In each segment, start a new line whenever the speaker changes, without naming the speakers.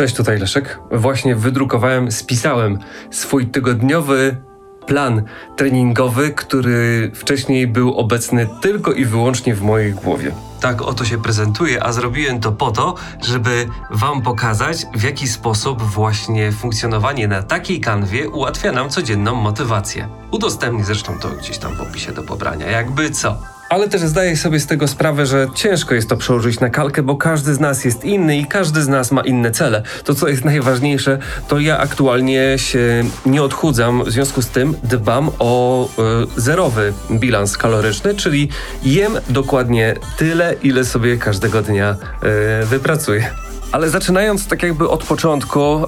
Cześć, tutaj Leszek. Właśnie wydrukowałem, spisałem swój tygodniowy plan treningowy, który wcześniej był obecny tylko i wyłącznie w mojej głowie. Tak oto się prezentuje, a zrobiłem to po to, żeby Wam pokazać, w jaki sposób właśnie funkcjonowanie na takiej kanwie ułatwia nam codzienną motywację. Udostępnię zresztą to gdzieś tam w opisie do pobrania, jakby co. Ale też zdaję sobie z tego sprawę, że ciężko jest to przełożyć na kalkę, bo każdy z nas jest inny i każdy z nas ma inne cele. To, co jest najważniejsze, to ja aktualnie się nie odchudzam, w związku z tym dbam o y, zerowy bilans kaloryczny, czyli jem dokładnie tyle, ile sobie każdego dnia y, wypracuję. Ale zaczynając tak jakby od początku, e,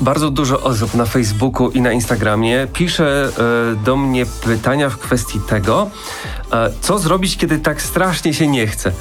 bardzo dużo osób na Facebooku i na Instagramie pisze e, do mnie pytania w kwestii tego, co zrobić, kiedy tak strasznie się nie chce.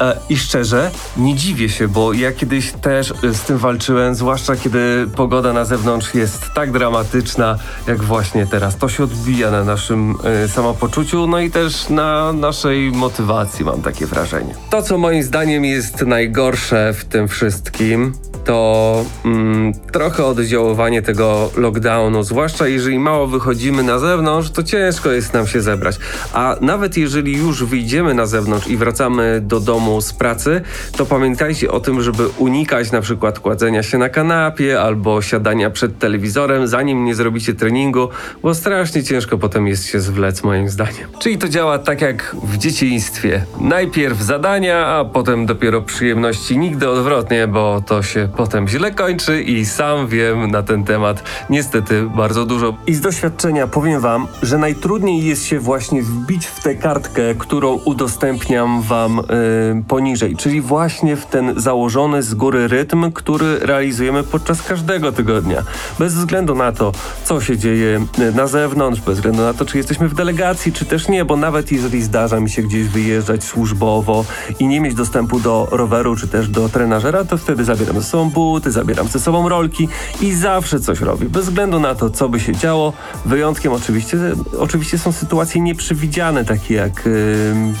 E, I szczerze, nie dziwię się, bo ja kiedyś też z tym walczyłem, zwłaszcza kiedy pogoda na zewnątrz jest tak dramatyczna, jak właśnie teraz. To się odbija na naszym e, samopoczuciu, no i też na naszej motywacji, mam takie wrażenie. To, co moim zdaniem jest najgorsze w tym wszystkim, to mm, trochę oddziaływanie tego lockdownu, zwłaszcza jeżeli mało wychodzimy na zewnątrz, to ciężko jest nam się zebrać. A nawet jeżeli już wyjdziemy na zewnątrz i wracamy do domu z pracy, to pamiętajcie o tym, żeby unikać na przykład kładzenia się na kanapie albo siadania przed telewizorem, zanim nie zrobicie treningu, bo strasznie ciężko potem jest się zwlec, moim zdaniem. Czyli to działa tak jak w dzieciństwie. Najpierw zadania, a potem dopiero przyjemności. Nigdy odwrotnie, bo to się potem źle kończy i sam wiem na ten temat niestety bardzo dużo. I z doświadczenia powiem wam, że najtrudniej jest się właśnie wbić w tę kartkę, którą udostępniam wam yy, poniżej, czyli właśnie w ten założony z góry rytm, który realizujemy podczas każdego tygodnia. Bez względu na to, co się dzieje na zewnątrz, bez względu na to, czy jesteśmy w delegacji, czy też nie, bo nawet jeżeli zdarza mi się gdzieś wyjeżdżać służbowo i nie mieć dostępu do roweru, czy też do trenażera, to wtedy zabieram ze sobą buty, zabieram ze sobą rolki i zawsze coś robię. Bez względu na to, co by się działo. Wyjątkiem oczywiście, oczywiście są sytuacje nieprzewidziane, takie jak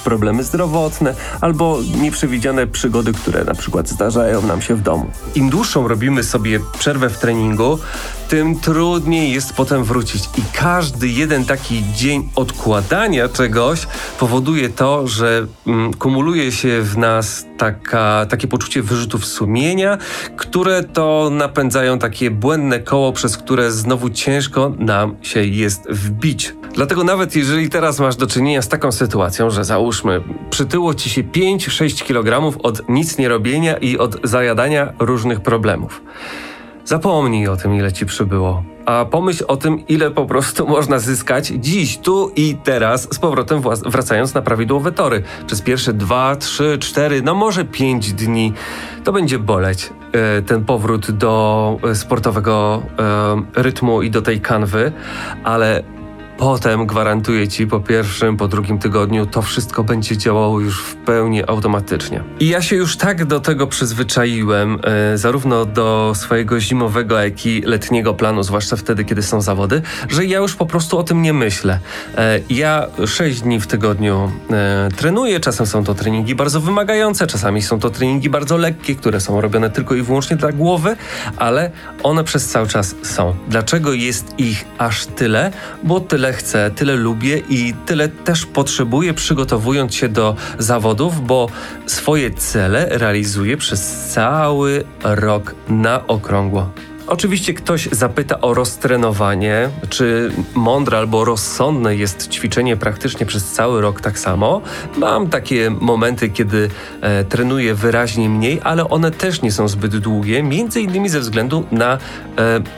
problemy zdrowotne albo nieprzewidziane przygody, które na przykład zdarzają nam się w domu. Im dłuższą robimy sobie przerwę w treningu, tym trudniej jest potem wrócić. I każdy jeden taki dzień odkładania czegoś powoduje to, że mm, kumuluje się w nas taka, takie poczucie wyrzutów sumienia, które to napędzają takie błędne koło, przez które znowu ciężko nam się jest wbić. Dlatego nawet jeżeli teraz masz do czynienia z taką sytuacją, że załóżmy, przytyło ci się 5-6 kg od nic nie robienia i od zajadania różnych problemów. Zapomnij o tym, ile ci przybyło. A pomyśl o tym, ile po prostu można zyskać dziś, tu i teraz, z powrotem wracając na prawidłowe tory. Przez pierwsze dwa, trzy, cztery, no może pięć dni to będzie boleć e, ten powrót do e, sportowego e, rytmu i do tej kanwy, ale Potem gwarantuję ci po pierwszym, po drugim tygodniu to wszystko będzie działało już w pełni automatycznie. I ja się już tak do tego przyzwyczaiłem, e, zarówno do swojego zimowego, jak i letniego planu, zwłaszcza wtedy, kiedy są zawody, że ja już po prostu o tym nie myślę. E, ja sześć dni w tygodniu e, trenuję, czasem są to treningi bardzo wymagające, czasami są to treningi bardzo lekkie, które są robione tylko i wyłącznie dla głowy, ale one przez cały czas są. Dlaczego jest ich aż tyle? Bo tyle chcę, tyle lubię i tyle też potrzebuję przygotowując się do zawodów, bo swoje cele realizuję przez cały rok na okrągło. Oczywiście ktoś zapyta o roztrenowanie, czy mądre albo rozsądne jest ćwiczenie praktycznie przez cały rok tak samo. Mam takie momenty, kiedy e, trenuję wyraźnie mniej, ale one też nie są zbyt długie, między innymi ze względu na e,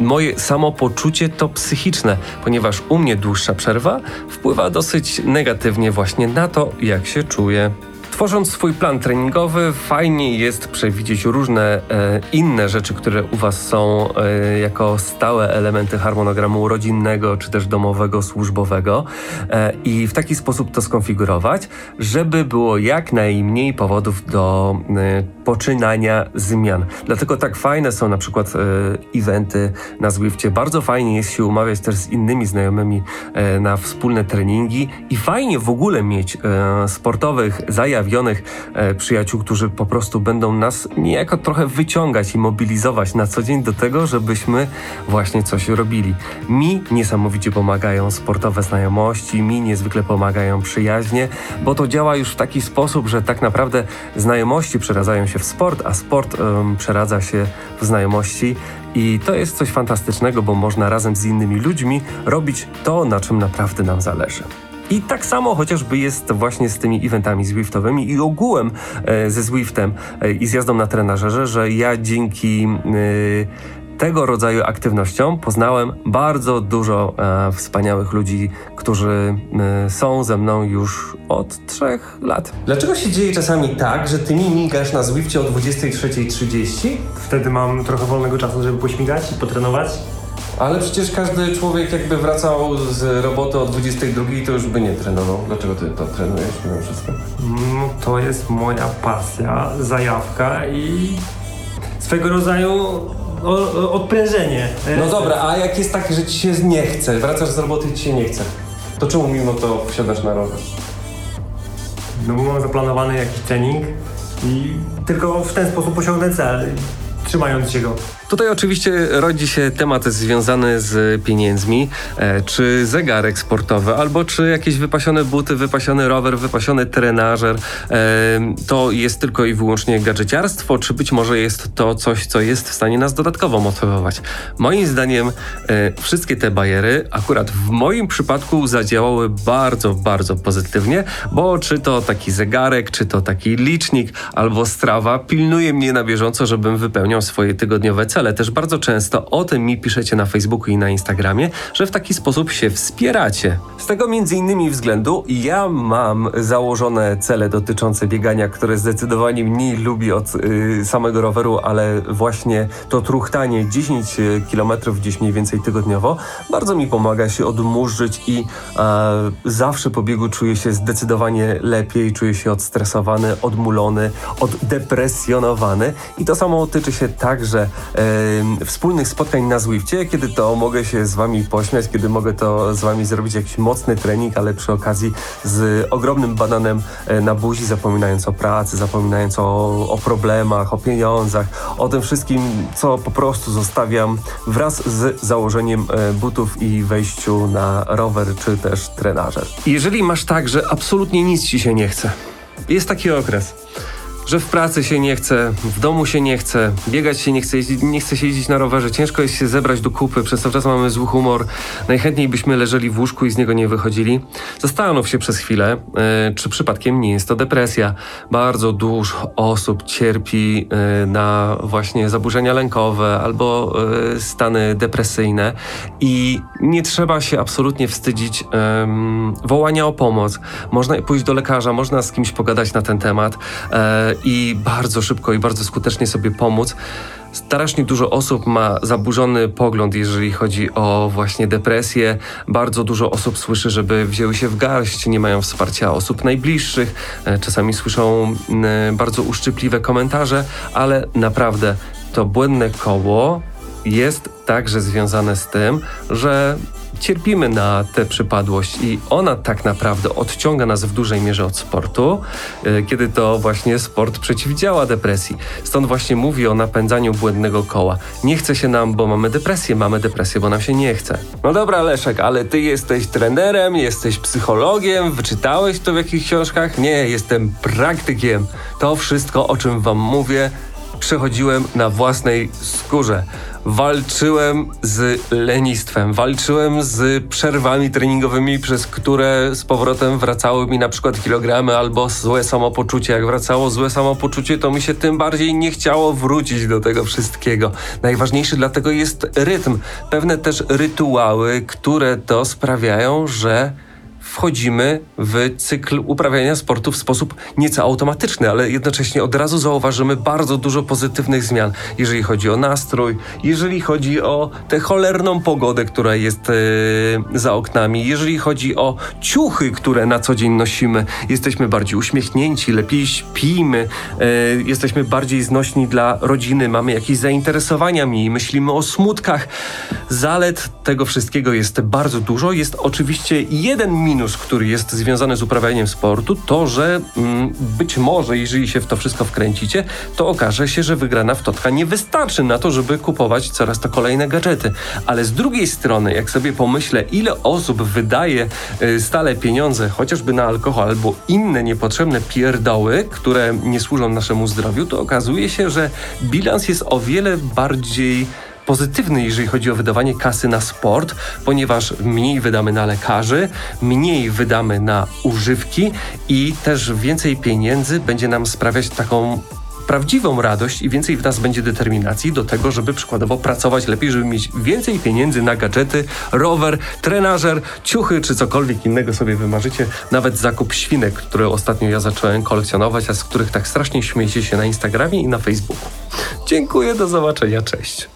moje samopoczucie to psychiczne, ponieważ u mnie dłuższa przerwa wpływa dosyć negatywnie właśnie na to, jak się czuję. Tworząc swój plan treningowy, fajnie jest przewidzieć różne e, inne rzeczy, które u Was są e, jako stałe elementy harmonogramu rodzinnego czy też domowego, służbowego e, i w taki sposób to skonfigurować, żeby było jak najmniej powodów do e, poczynania zmian. Dlatego tak fajne są na przykład e, eventy na Zwifcie. Bardzo fajnie jest się umawiać też z innymi znajomymi e, na wspólne treningi i fajnie w ogóle mieć sportowych zajaw e, przyjaciół, którzy po prostu będą nas niejako trochę wyciągać i mobilizować na co dzień do tego, żebyśmy właśnie coś robili. Mi niesamowicie pomagają sportowe znajomości, mi niezwykle pomagają przyjaźnie, bo to działa już w taki sposób, że tak naprawdę znajomości przeradzają się w sport, a sport um, przeradza się w znajomości. I to jest coś fantastycznego, bo można razem z innymi ludźmi robić to, na czym naprawdę nam zależy. I tak samo chociażby jest właśnie z tymi eventami Zwiftowymi i ogółem e, ze Zwiftem e, i z jazdą na trenażerze, że ja dzięki e, tego rodzaju aktywnościom poznałem bardzo dużo e, wspaniałych ludzi, którzy e, są ze mną już od trzech lat. Dlaczego się dzieje czasami tak, że ty mi migasz na Zwifcie o 23.30?
Wtedy mam trochę wolnego czasu, żeby pośmigać i potrenować.
Ale przecież każdy człowiek jakby wracał z roboty o 22 to już by nie trenował. Dlaczego ty to trenujesz mimo wszystko?
No, to jest moja pasja, zajawka i swego rodzaju o, o, odprężenie.
No dobra, a jak jest tak, że ci się nie chce, wracasz z roboty i ci się nie chce, to czemu mimo to wsiadasz na rower?
No bo mam zaplanowany jakiś trening i tylko w ten sposób osiągnę cel, trzymając się go.
Tutaj oczywiście rodzi się temat związany z pieniędzmi, e, czy zegarek sportowy, albo czy jakieś wypasione buty, wypasiony rower, wypasiony trenażer. E, to jest tylko i wyłącznie gadżeciarstwo, czy być może jest to coś, co jest w stanie nas dodatkowo motywować. Moim zdaniem e, wszystkie te bariery akurat w moim przypadku zadziałały bardzo, bardzo pozytywnie, bo czy to taki zegarek, czy to taki licznik, albo strawa pilnuje mnie na bieżąco, żebym wypełniał swoje tygodniowe cele. Też bardzo często o tym mi piszecie na Facebooku i na Instagramie, że w taki sposób się wspieracie. Z tego między innymi względu ja mam założone cele dotyczące biegania, które zdecydowanie mniej lubię od y, samego roweru, ale właśnie to truchtanie 10 km gdzieś mniej więcej tygodniowo. Bardzo mi pomaga się odmurzyć i e, zawsze po biegu czuję się zdecydowanie lepiej, czuję się odstresowany, odmulony, oddepresjonowany i to samo tyczy się także e, wspólnych spotkań na Zwifcie, kiedy to mogę się z wami pośmiać, kiedy mogę to z wami zrobić jakiś mocny trening, ale przy okazji z ogromnym bananem e, na buzi, zapominając o pracy, zapominając o, o problemach, o pieniądzach, o tym wszystkim, co po prostu zostawiam wraz z założeniem e, butów i wejściu na rower czy też trenażer. Jeżeli masz tak, że absolutnie nic ci się nie chce, jest taki okres że w pracy się nie chce, w domu się nie chce, biegać się nie chce, jeździć, nie chce się jeździć na rowerze, ciężko jest się zebrać do kupy, przez cały czas mamy zły humor, najchętniej byśmy leżeli w łóżku i z niego nie wychodzili. Zastanów się przez chwilę, yy, czy przypadkiem nie jest to depresja. Bardzo dużo osób cierpi yy, na właśnie zaburzenia lękowe albo yy, stany depresyjne i nie trzeba się absolutnie wstydzić wołania o pomoc. Można pójść do lekarza, można z kimś pogadać na ten temat i bardzo szybko i bardzo skutecznie sobie pomóc. Strasznie dużo osób ma zaburzony pogląd, jeżeli chodzi o właśnie depresję. Bardzo dużo osób słyszy, żeby wzięły się w garść, nie mają wsparcia osób najbliższych. E, czasami słyszą bardzo uszczypliwe komentarze, ale naprawdę to błędne koło jest także związane z tym, że cierpimy na tę przypadłość i ona tak naprawdę odciąga nas w dużej mierze od sportu, e, kiedy to właśnie sport przeciwdziała depresji. Stąd właśnie mówi o napędzaniu błędnego koła. Nie chce się nam, bo mamy depresję, mamy depresję, bo nam się nie chce. No dobra, Leszek, ale ty jesteś trenerem, jesteś psychologiem, wyczytałeś to w jakichś książkach? Nie, jestem praktykiem. To wszystko, o czym wam mówię, przechodziłem na własnej skórze. Walczyłem z lenistwem, walczyłem z przerwami treningowymi, przez które z powrotem wracały mi na przykład kilogramy albo złe samopoczucie. Jak wracało złe samopoczucie, to mi się tym bardziej nie chciało wrócić do tego wszystkiego. Najważniejszy dlatego jest rytm, pewne też rytuały, które to sprawiają, że wchodzimy w cykl uprawiania sportu w sposób nieco automatyczny, ale jednocześnie od razu zauważymy bardzo dużo pozytywnych zmian, jeżeli chodzi o nastrój, jeżeli chodzi o tę cholerną pogodę, która jest yy, za oknami, jeżeli chodzi o ciuchy, które na co dzień nosimy, jesteśmy bardziej uśmiechnięci, lepiej śpimy, yy, jesteśmy bardziej znośni dla rodziny, mamy jakieś zainteresowania mi, myślimy o smutkach. Zalet tego wszystkiego jest bardzo dużo. Jest oczywiście jeden minus minus, który jest związany z uprawianiem sportu, to że mm, być może, jeżeli się w to wszystko wkręcicie, to okaże się, że wygrana w Totka nie wystarczy na to, żeby kupować coraz to kolejne gadżety. Ale z drugiej strony, jak sobie pomyślę, ile osób wydaje y, stale pieniądze chociażby na alkohol albo inne niepotrzebne pierdoły, które nie służą naszemu zdrowiu, to okazuje się, że bilans jest o wiele bardziej pozytywny, jeżeli chodzi o wydawanie kasy na sport, ponieważ mniej wydamy na lekarzy, mniej wydamy na używki i też więcej pieniędzy będzie nam sprawiać taką prawdziwą radość i więcej w nas będzie determinacji do tego, żeby przykładowo pracować lepiej, żeby mieć więcej pieniędzy na gadżety, rower, trenażer, ciuchy czy cokolwiek innego sobie wymarzycie. Nawet zakup świnek, które ostatnio ja zacząłem kolekcjonować, a z których tak strasznie śmiejecie się na Instagramie i na Facebooku. Dziękuję, do zobaczenia, cześć.